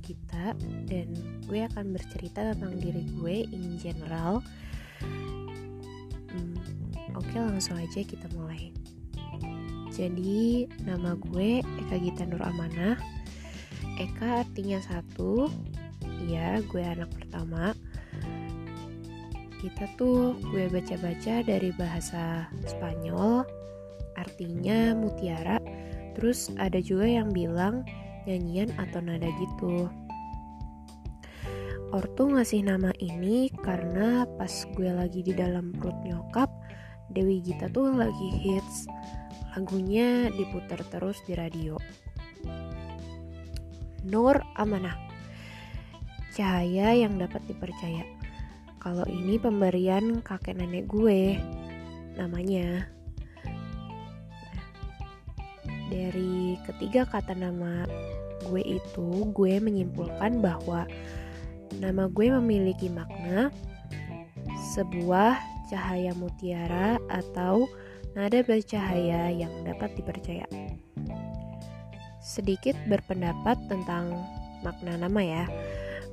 Gita dan gue akan bercerita tentang diri gue in general. Hmm, Oke langsung aja kita mulai. Jadi nama gue Eka Gita Nur Amanah. Eka artinya satu. Iya, gue anak pertama. Kita tuh gue baca-baca dari bahasa Spanyol, artinya mutiara. Terus ada juga yang bilang nyanyian atau nada gitu. Ortu ngasih nama ini karena pas gue lagi di dalam perut nyokap, Dewi Gita tuh lagi hits. Lagunya diputar terus di radio. Nur Amanah. Cahaya yang dapat dipercaya. Kalau ini pemberian kakek nenek gue, namanya. Dari ketiga kata nama gue itu, gue menyimpulkan bahwa nama gue memiliki makna sebuah cahaya mutiara atau nada bercahaya yang dapat dipercaya. Sedikit berpendapat tentang makna nama ya.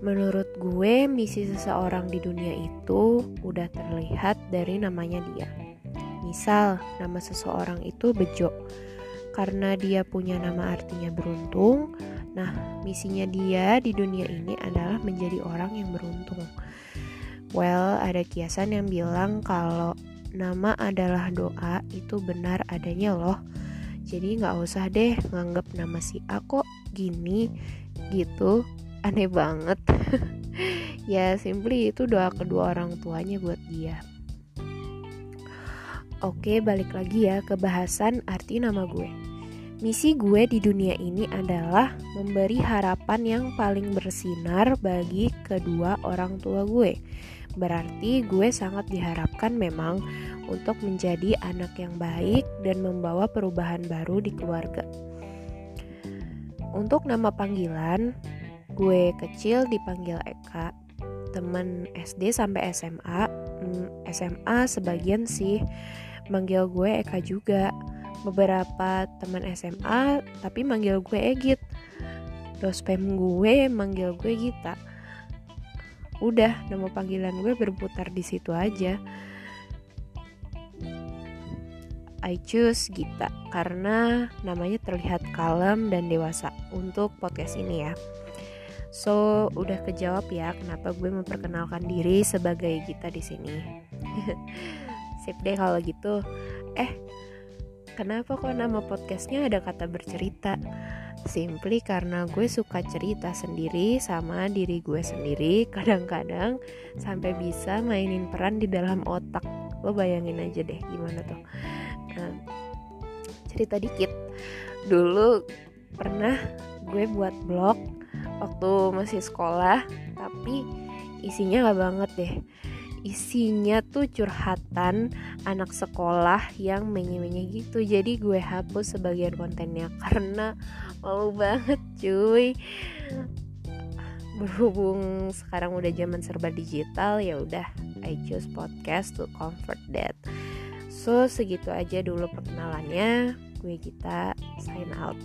Menurut gue, misi seseorang di dunia itu udah terlihat dari namanya dia. Misal, nama seseorang itu Bejo karena dia punya nama artinya beruntung. Nah, misinya dia di dunia ini adalah menjadi orang yang beruntung. Well, ada kiasan yang bilang kalau nama adalah doa itu benar adanya loh. Jadi nggak usah deh nganggap nama si A kok gini gitu. Aneh banget. ya simply itu doa kedua orang tuanya buat dia. Oke, balik lagi ya ke bahasan arti nama gue. Misi gue di dunia ini adalah memberi harapan yang paling bersinar bagi kedua orang tua gue. Berarti gue sangat diharapkan memang untuk menjadi anak yang baik dan membawa perubahan baru di keluarga. Untuk nama panggilan, gue kecil dipanggil Eka, temen SD sampai SMA, hmm, SMA sebagian sih manggil gue Eka juga beberapa teman SMA tapi manggil gue Egit. Dospem gue manggil gue Gita. Udah nama panggilan gue berputar di situ aja. I choose Gita karena namanya terlihat kalem dan dewasa untuk podcast ini ya. So udah kejawab ya kenapa gue memperkenalkan diri sebagai Gita di sini. Sip deh kalau gitu. Eh Kenapa kok nama podcastnya ada kata bercerita? Simply karena gue suka cerita sendiri sama diri gue sendiri. Kadang-kadang sampai bisa mainin peran di dalam otak. Lo bayangin aja deh gimana tuh. Nah, Cerita dikit. Dulu pernah gue buat blog waktu masih sekolah Tapi isinya gak banget deh isinya tuh curhatan anak sekolah yang menye-menye gitu. Jadi gue hapus sebagian kontennya karena malu banget cuy. Berhubung sekarang udah zaman serba digital ya udah I choose podcast to comfort that. So segitu aja dulu perkenalannya. Gue kita sign out